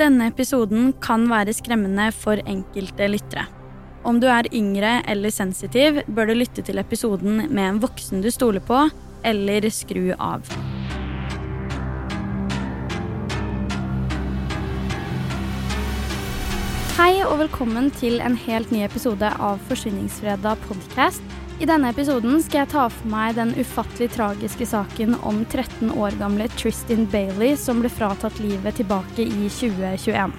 Denne episoden kan være skremmende for enkelte lyttere. Om du er yngre eller sensitiv, bør du lytte til episoden med en voksen du stoler på, eller skru av. Hei og velkommen til en helt ny episode av Forsvinningsfredag podcast. I denne episoden skal jeg ta for meg den ufattelig tragiske saken om 13 år gamle Tristan Bailey som ble fratatt livet tilbake i 2021.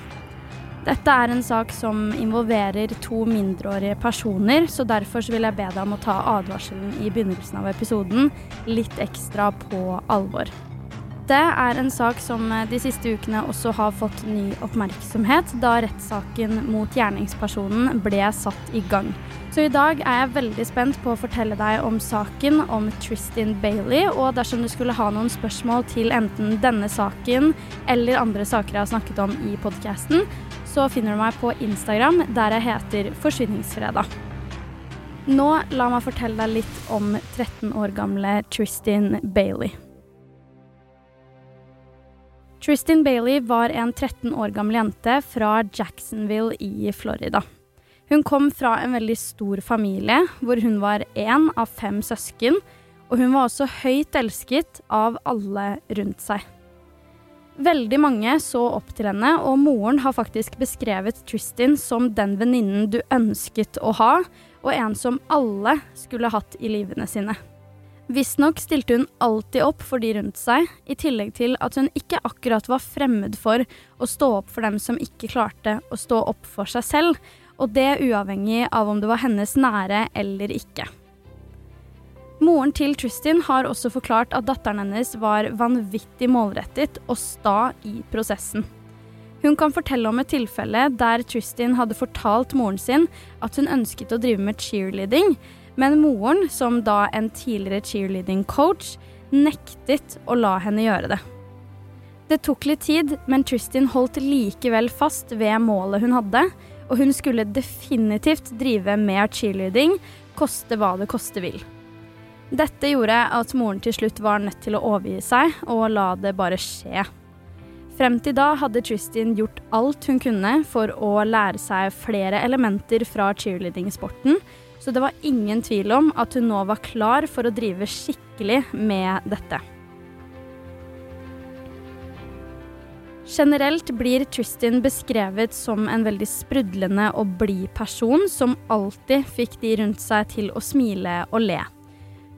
Dette er en sak som involverer to mindreårige personer, så derfor vil jeg be deg om å ta advarselen i begynnelsen av episoden litt ekstra på alvor. Det er en sak som de siste ukene også har fått ny oppmerksomhet, da rettssaken mot gjerningspersonen ble satt i gang. Så i dag er jeg veldig spent på å fortelle deg om saken om Tristan Bailey. Og dersom du skulle ha noen spørsmål til enten denne saken eller andre saker jeg har snakket om i podkasten, så finner du meg på Instagram, der jeg heter Forsvinningsfredag. Nå la meg fortelle deg litt om 13 år gamle Tristan Bailey. Tristan Bailey var en 13 år gammel jente fra Jacksonville i Florida. Hun kom fra en veldig stor familie, hvor hun var én av fem søsken, og hun var også høyt elsket av alle rundt seg. Veldig mange så opp til henne, og moren har faktisk beskrevet Tristan som den venninnen du ønsket å ha, og en som alle skulle hatt i livene sine. Visstnok stilte hun alltid opp for de rundt seg, i tillegg til at hun ikke akkurat var fremmed for å stå opp for dem som ikke klarte å stå opp for seg selv, og det uavhengig av om det var hennes nære eller ikke. Moren til Tristan har også forklart at datteren hennes var vanvittig målrettet og sta i prosessen. Hun kan fortelle om et tilfelle der Tristan hadde fortalt moren sin at hun ønsket å drive med cheerleading, men moren, som da en tidligere cheerleading-coach, nektet å la henne gjøre det. Det tok litt tid, men Tristan holdt likevel fast ved målet hun hadde, og hun skulle definitivt drive med cheerleading, koste hva det koste vil. Dette gjorde at moren til slutt var nødt til å overgi seg og la det bare skje. Frem til da hadde Tristan gjort alt hun kunne for å lære seg flere elementer fra cheerleading-sporten, så det var ingen tvil om at hun nå var klar for å drive skikkelig med dette. Generelt blir Tristan beskrevet som en veldig sprudlende og blid person som alltid fikk de rundt seg til å smile og le.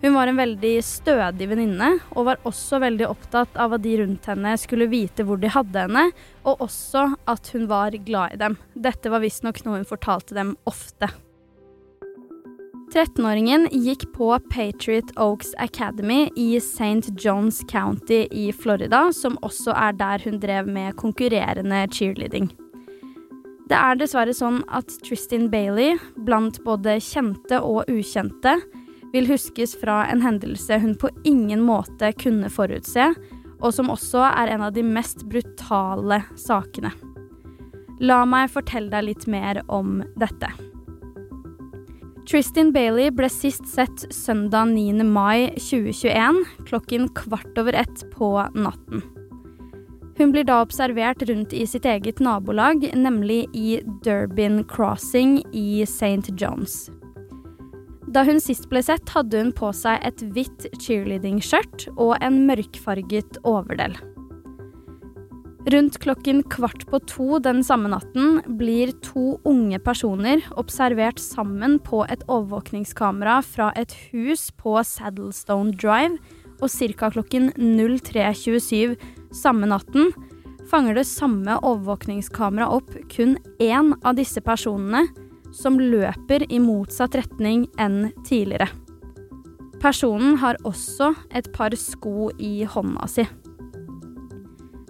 Hun var en veldig stødig venninne, og var også veldig opptatt av at de rundt henne skulle vite hvor de hadde henne, og også at hun var glad i dem. Dette var visstnok noe hun fortalte dem ofte. 13-åringen gikk på Patriot Oaks Academy i St. Johns County i Florida, som også er der hun drev med konkurrerende cheerleading. Det er dessverre sånn at Tristan Bailey, blant både kjente og ukjente, vil huskes fra en hendelse hun på ingen måte kunne forutse, og som også er en av de mest brutale sakene. La meg fortelle deg litt mer om dette. Tristan Bailey ble sist sett søndag 9. mai 2021 klokken kvart over ett på natten. Hun blir da observert rundt i sitt eget nabolag, nemlig i Durbin Crossing i St. Johns. Da hun sist ble sett, hadde hun på seg et hvitt cheerleading-skjørt og en mørkfarget overdel. Rundt klokken kvart på to den samme natten blir to unge personer observert sammen på et overvåkningskamera fra et hus på Saddlestone Drive, og ca. klokken 03.27 samme natten fanger det samme overvåkningskameraet opp kun én av disse personene, som løper i motsatt retning enn tidligere. Personen har også et par sko i hånda si.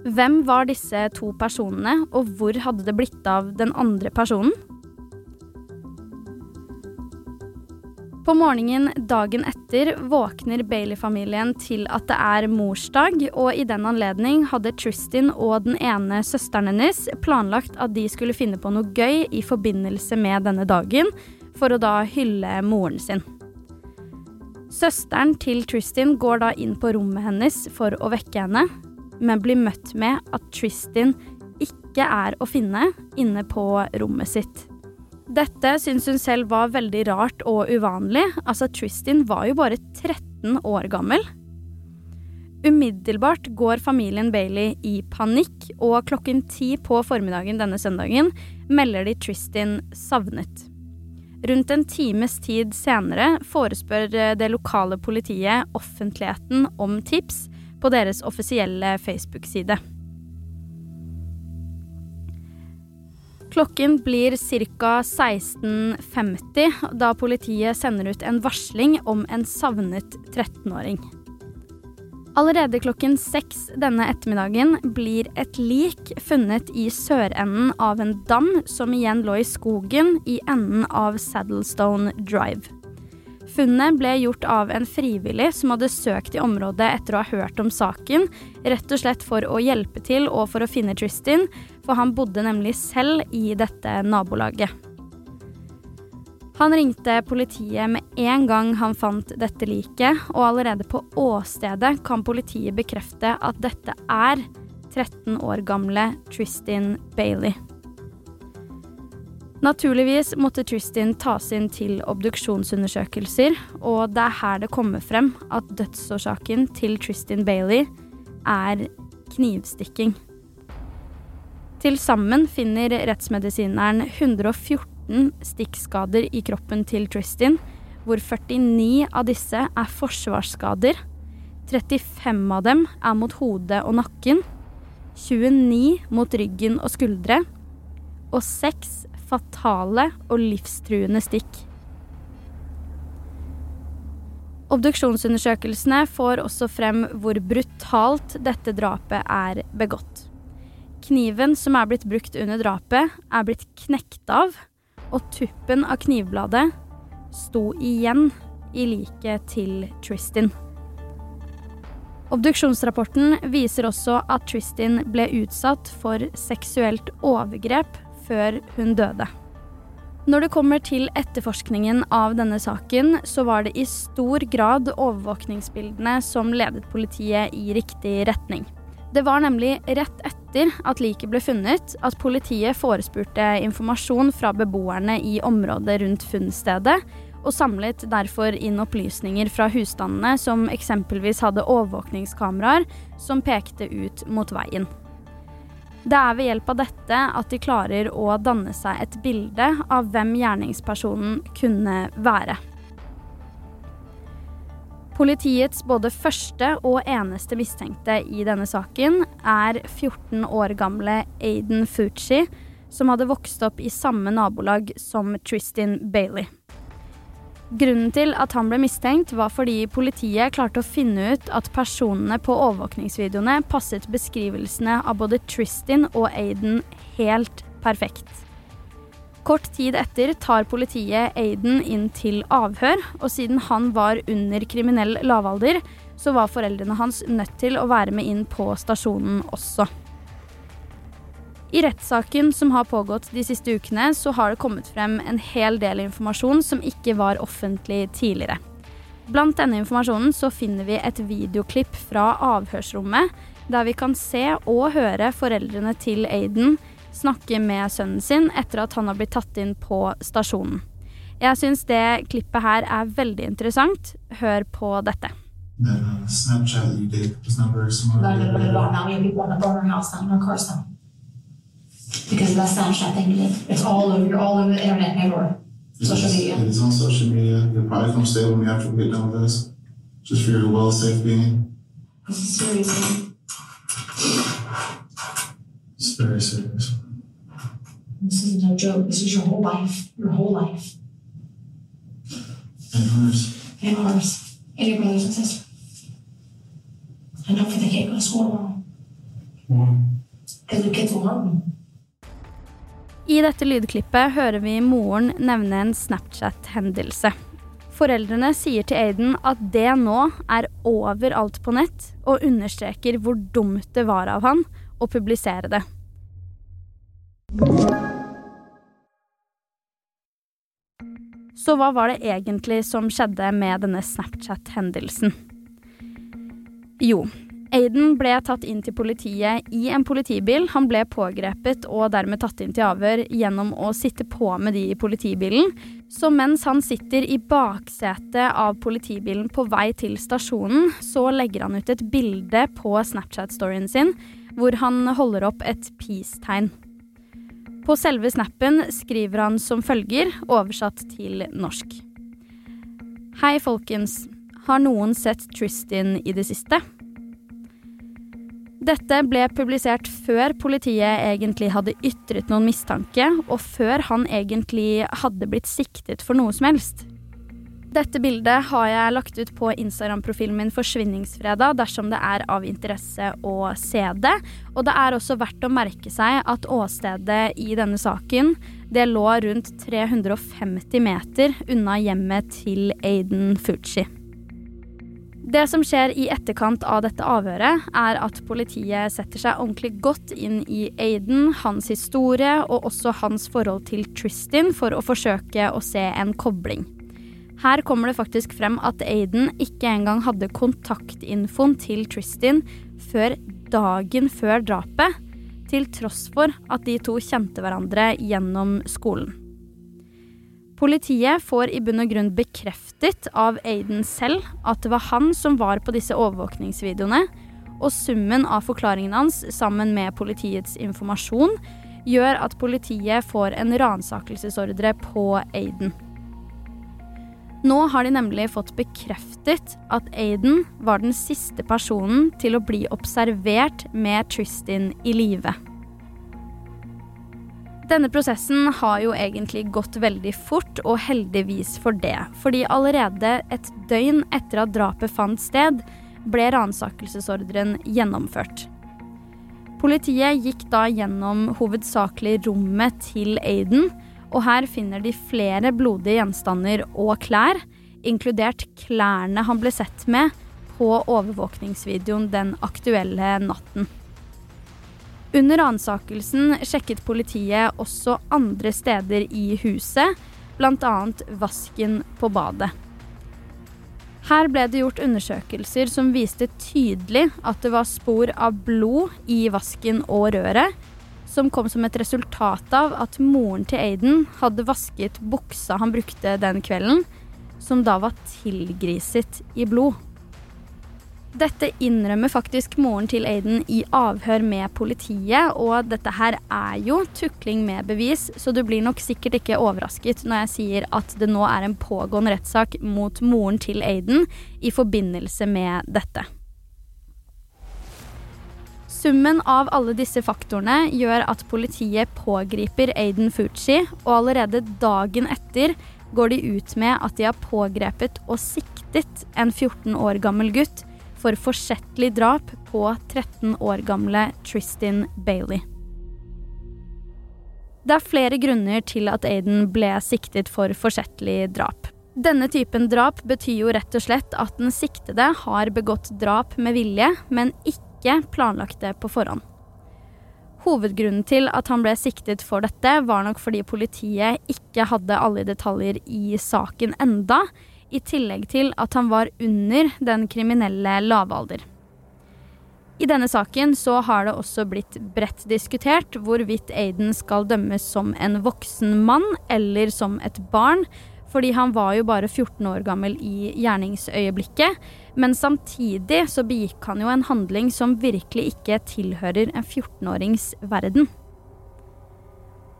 Hvem var disse to personene, og hvor hadde det blitt av den andre personen? På morgenen dagen etter våkner Bailey-familien til at det er morsdag, og i den anledning hadde Tristin og den ene søsteren hennes planlagt at de skulle finne på noe gøy i forbindelse med denne dagen, for å da hylle moren sin. Søsteren til Tristin går da inn på rommet hennes for å vekke henne, men blir møtt med at Tristin ikke er å finne inne på rommet sitt. Dette syns hun selv var veldig rart og uvanlig. Altså, Tristin var jo bare 13 år gammel. Umiddelbart går familien Bailey i panikk, og klokken ti på formiddagen denne søndagen melder de Tristin savnet. Rundt en times tid senere forespør det lokale politiet offentligheten om tips på deres offisielle Facebook-side. Klokken blir ca. 16.50 da politiet sender ut en varsling om en savnet 13-åring. Allerede klokken seks denne ettermiddagen blir et lik funnet i sørenden av en dam som igjen lå i skogen i enden av Saddlestone Drive. Funnet ble gjort av en frivillig som hadde søkt i området etter å ha hørt om saken, rett og slett for å hjelpe til og for å finne Tristin, for han bodde nemlig selv i dette nabolaget. Han ringte politiet med en gang han fant dette liket, og allerede på åstedet kan politiet bekrefte at dette er 13 år gamle Tristin Bailey. Naturligvis måtte Tristin tas inn til obduksjonsundersøkelser, og det er her det kommer frem at dødsårsaken til Tristin Bailey er knivstikking. Til sammen finner rettsmedisineren 114 stikkskader i kroppen til Tristin, hvor 49 av disse er forsvarsskader. 35 av dem er mot hodet og nakken. 29 mot ryggen og skuldre. Og 6 fatale og livstruende stikk. Obduksjonsundersøkelsene får også frem hvor brutalt dette drapet er begått. Kniven som er blitt brukt under drapet, er blitt knekt av, og tuppen av knivbladet sto igjen i liket til Tristin. Obduksjonsrapporten viser også at Tristin ble utsatt for seksuelt overgrep før hun døde. Når det kommer til etterforskningen av denne saken, så var det i stor grad overvåkningsbildene som ledet politiet i riktig retning. Det var nemlig rett etter at liket ble funnet, at politiet forespurte informasjon fra beboerne i området rundt funnstedet, og samlet derfor inn opplysninger fra husstandene som eksempelvis hadde overvåkningskameraer som pekte ut mot veien. Det er ved hjelp av dette at de klarer å danne seg et bilde av hvem gjerningspersonen kunne være. Politiets både første og eneste mistenkte i denne saken er 14 år gamle Aiden Fuchi, som hadde vokst opp i samme nabolag som Tristan Bailey. Grunnen til at han ble mistenkt, var fordi politiet klarte å finne ut at personene på overvåkningsvideoene passet beskrivelsene av både Tristin og Aiden helt perfekt. Kort tid etter tar politiet Aiden inn til avhør, og siden han var under kriminell lavalder, så var foreldrene hans nødt til å være med inn på stasjonen også. I rettssaken som har pågått de siste ukene, så har det kommet frem en hel del informasjon som ikke var offentlig tidligere. Blant denne informasjonen så finner vi et videoklipp fra avhørsrommet, der vi kan se og høre foreldrene til Aiden snakke med sønnen sin etter at han har blitt tatt inn på stasjonen. Jeg syns det klippet her er veldig interessant. Hør på dette. Snapchat you did was not very smart. Because Snapchat thing you. It's all over. You're all over the internet everywhere. social media. It is on social media. You're probably gonna stay with me after we get done with this, just for your well safe being. This is serious. It's very serious. This is no joke. This is your whole life. Your whole life. And ours. And ours. And your brothers and sisters. And don't forget, go to school tomorrow. I dette lydklippet hører vi moren nevne en Snapchat-hendelse. Foreldrene sier til Aiden at det nå er overalt på nett, og understreker hvor dumt det var av han å publisere det. Så hva var det egentlig som skjedde med denne Snapchat-hendelsen? Jo, Aiden ble tatt inn til politiet i en politibil. Han ble pågrepet og dermed tatt inn til avhør gjennom å sitte på med de i politibilen. Så mens han sitter i baksetet av politibilen på vei til stasjonen, så legger han ut et bilde på Snapchat-storyen sin hvor han holder opp et peace-tegn. På selve snappen skriver han som følger, oversatt til norsk. Hei, folkens. Har noen sett Tristan i det siste? Dette ble publisert før politiet egentlig hadde ytret noen mistanke, og før han egentlig hadde blitt siktet for noe som helst. Dette bildet har jeg lagt ut på Instagram-profilen min Forsvinningsfredag dersom det er av interesse å se det. Og det er også verdt å merke seg at åstedet i denne saken det lå rundt 350 meter unna hjemmet til Aiden Fucci. Det som skjer i etterkant av dette avhøret, er at politiet setter seg ordentlig godt inn i Aiden, hans historie og også hans forhold til Tristin for å forsøke å se en kobling. Her kommer det faktisk frem at Aiden ikke engang hadde kontaktinfoen til Tristin før dagen før drapet, til tross for at de to kjente hverandre gjennom skolen. Politiet får i bunn og grunn bekreftet av Aiden selv at det var han som var på disse overvåkningsvideoene, og summen av forklaringen hans sammen med politiets informasjon gjør at politiet får en ransakelsesordre på Aiden. Nå har de nemlig fått bekreftet at Aiden var den siste personen til å bli observert med Tristin i live. Denne prosessen har jo egentlig gått veldig fort, og heldigvis for det. Fordi allerede et døgn etter at drapet fant sted, ble ransakelsesordren gjennomført. Politiet gikk da gjennom hovedsakelig rommet til Aiden, og her finner de flere blodige gjenstander og klær, inkludert klærne han ble sett med på overvåkningsvideoen den aktuelle natten. Under ransakelsen sjekket politiet også andre steder i huset, bl.a. vasken på badet. Her ble det gjort undersøkelser som viste tydelig at det var spor av blod i vasken og røret, som kom som et resultat av at moren til Aiden hadde vasket buksa han brukte den kvelden, som da var tilgriset i blod. Dette innrømmer faktisk moren til Aiden i avhør med politiet, og dette her er jo tukling med bevis, så du blir nok sikkert ikke overrasket når jeg sier at det nå er en pågående rettssak mot moren til Aiden i forbindelse med dette. Summen av alle disse faktorene gjør at politiet pågriper Aiden Fuchi, og allerede dagen etter går de ut med at de har pågrepet og siktet en 14 år gammel gutt for forsettlig drap på 13 år gamle Tristin Bailey. Det er flere grunner til at Aiden ble siktet for forsettlig drap. Denne typen drap betyr jo rett og slett at den siktede har begått drap med vilje, men ikke planlagt det på forhånd. Hovedgrunnen til at han ble siktet for dette, var nok fordi politiet ikke hadde alle detaljer i saken enda, i tillegg til at han var under den kriminelle lavalder. I denne saken så har det også blitt bredt diskutert hvorvidt Aiden skal dømmes som en voksen mann eller som et barn, fordi han var jo bare 14 år gammel i gjerningsøyeblikket. Men samtidig så begikk han jo en handling som virkelig ikke tilhører en 14-årings verden.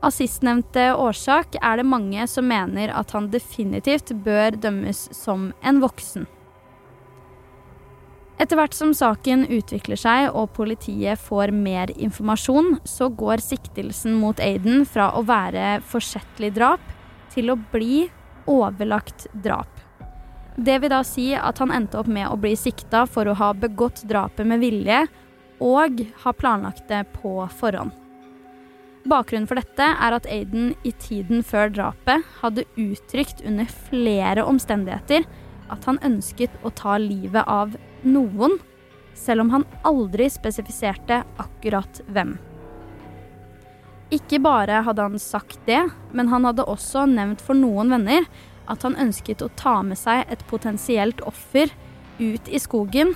Av sistnevnte årsak er det mange som mener at han definitivt bør dømmes som en voksen. Etter hvert som saken utvikler seg og politiet får mer informasjon, så går siktelsen mot Aiden fra å være forsettlig drap til å bli overlagt drap. Det vil da si at han endte opp med å bli sikta for å ha begått drapet med vilje og ha planlagt det på forhånd. Bakgrunnen for dette er at Aiden i tiden før drapet hadde uttrykt under flere omstendigheter at han ønsket å ta livet av noen, selv om han aldri spesifiserte akkurat hvem. Ikke bare hadde han sagt det, men han hadde også nevnt for noen venner at han ønsket å ta med seg et potensielt offer ut i skogen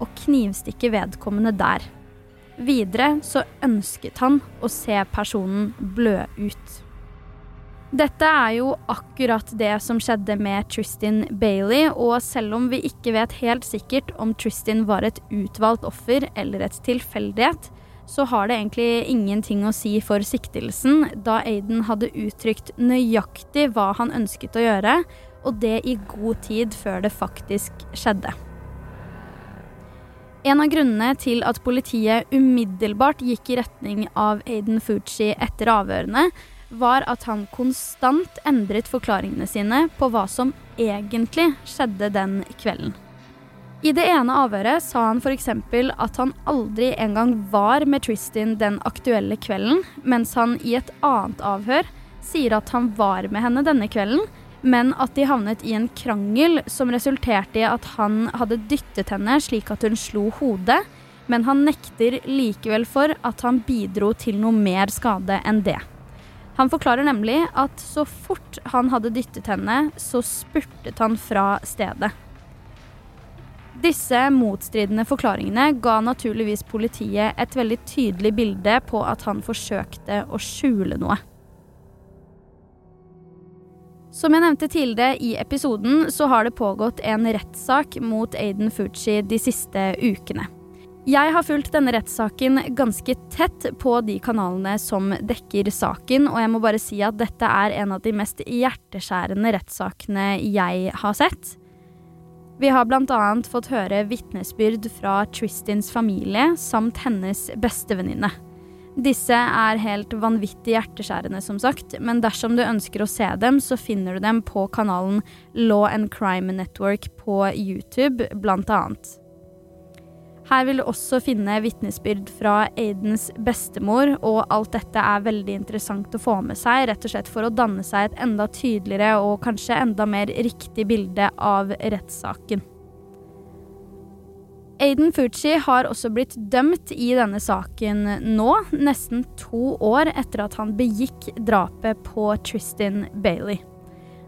og knivstikke vedkommende der. Videre så ønsket han å se personen blø ut. Dette er jo akkurat det som skjedde med Tristan Bailey, og selv om vi ikke vet helt sikkert om Tristan var et utvalgt offer eller et tilfeldighet, så har det egentlig ingenting å si for siktelsen, da Aiden hadde uttrykt nøyaktig hva han ønsket å gjøre, og det i god tid før det faktisk skjedde. En av grunnene til at politiet umiddelbart gikk i retning av Aiden Fucci etter avhørene, var at han konstant endret forklaringene sine på hva som egentlig skjedde den kvelden. I det ene avhøret sa han f.eks. at han aldri engang var med Tristan den aktuelle kvelden, mens han i et annet avhør sier at han var med henne denne kvelden, men at de havnet i en krangel som resulterte i at han hadde dyttet henne slik at hun slo hodet, men han nekter likevel for at han bidro til noe mer skade enn det. Han forklarer nemlig at så fort han hadde dyttet henne, så spurtet han fra stedet. Disse motstridende forklaringene ga naturligvis politiet et veldig tydelig bilde på at han forsøkte å skjule noe. Som jeg nevnte tidligere i episoden, så har det pågått en rettssak mot Aiden Fucci de siste ukene. Jeg har fulgt denne rettssaken ganske tett på de kanalene som dekker saken, og jeg må bare si at dette er en av de mest hjerteskjærende rettssakene jeg har sett. Vi har bl.a. fått høre vitnesbyrd fra Tristins familie samt hennes bestevenninne. Disse er helt vanvittig hjerteskjærende, som sagt, men dersom du ønsker å se dem, så finner du dem på kanalen Law and Crime Network på YouTube, blant annet. Her vil du også finne vitnesbyrd fra Aidens bestemor, og alt dette er veldig interessant å få med seg, rett og slett for å danne seg et enda tydeligere og kanskje enda mer riktig bilde av rettssaken. Aiden Fuchi har også blitt dømt i denne saken nå, nesten to år etter at han begikk drapet på Tristan Bailey.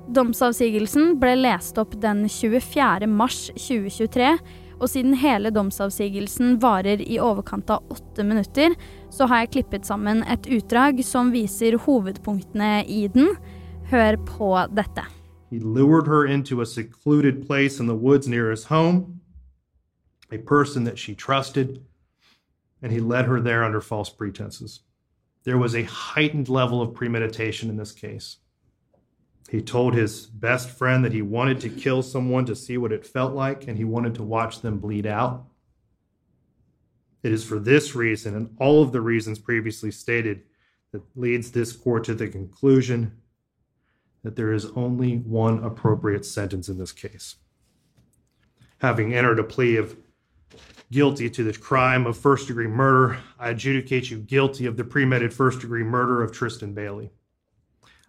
Domsavsigelsen ble lest opp den 24. mars 2023, og siden hele domsavsigelsen varer i overkant av åtte minutter, så har jeg klippet sammen et utdrag som viser hovedpunktene i den. Hør på dette. He lured her into a secluded place in the woods near his home. A person that she trusted, and he led her there under false pretenses. There was a heightened level of premeditation in this case. He told his best friend that he wanted to kill someone to see what it felt like, and he wanted to watch them bleed out. It is for this reason and all of the reasons previously stated that leads this court to the conclusion that there is only one appropriate sentence in this case. Having entered a plea of guilty to the crime of first degree murder, I adjudicate you guilty of the premeditated first degree murder of Tristan Bailey.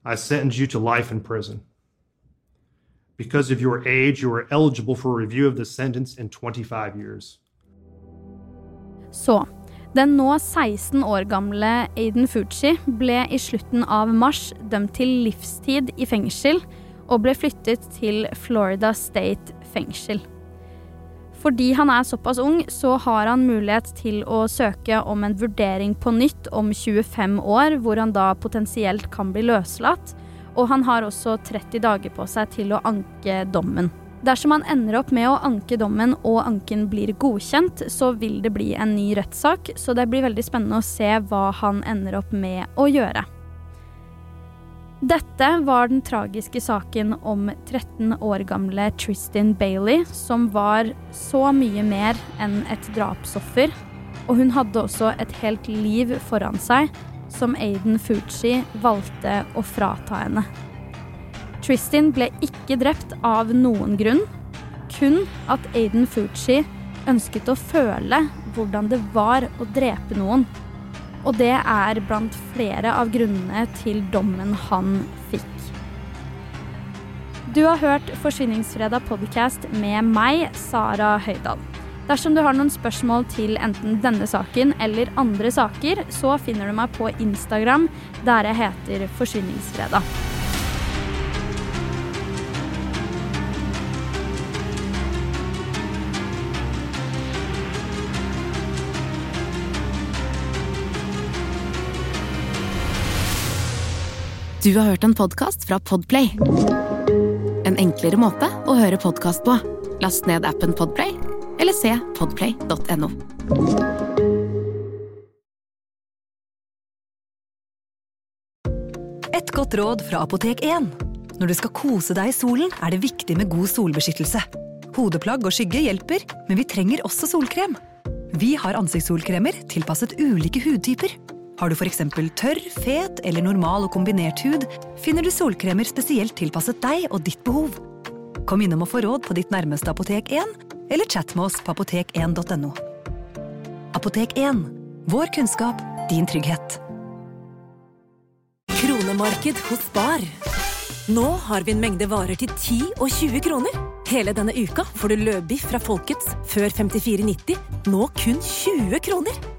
I sentence you to life in prison. Because of your age, you are eligible for review of the sentence in 25 years. Så, den nå 16 år gamle Aiden Fuji ble i slutten av mars dømt til livstid i fengsel og ble flyttet til Florida State fengsel. Fordi han er såpass ung, så har han mulighet til å søke om en vurdering på nytt om 25 år, hvor han da potensielt kan bli løslatt. Og han har også 30 dager på seg til å anke dommen. Dersom han ender opp med å anke dommen og anken blir godkjent, så vil det bli en ny rettssak, så det blir veldig spennende å se hva han ender opp med å gjøre. Dette var den tragiske saken om 13 år gamle Tristan Bailey, som var så mye mer enn et drapsoffer. Og hun hadde også et helt liv foran seg, som Aiden Fuji valgte å frata henne. Tristan ble ikke drept av noen grunn, kun at Aiden Fuji ønsket å føle hvordan det var å drepe noen. Og det er blant flere av grunnene til dommen han fikk. Du har hørt Forsvinningsfredag podcast med meg, Sara Høydahl. Dersom du har noen spørsmål til enten denne saken eller andre saker, så finner du meg på Instagram, der jeg heter Forsvinningsfredag. Du har hørt en podkast fra Podplay. En enklere måte å høre podkast på. Last ned appen Podplay, eller se podplay.no. Et godt råd fra Apotek 1. Når du skal kose deg i solen, er det viktig med god solbeskyttelse. Hodeplagg og skygge hjelper, men vi trenger også solkrem. Vi har ansiktssolkremer tilpasset ulike hudtyper. Har du f.eks. tørr, fet eller normal og kombinert hud, finner du solkremer spesielt tilpasset deg og ditt behov. Kom innom og få råd på ditt nærmeste Apotek 1, eller chat med oss på apotek1.no. Apotek 1. Vår kunnskap, din trygghet. Kronemarked hos Spar. Nå har vi en mengde varer til 10 og 20 kroner. Hele denne uka får du løbiff fra Folkets før 54,90, nå kun 20 kroner.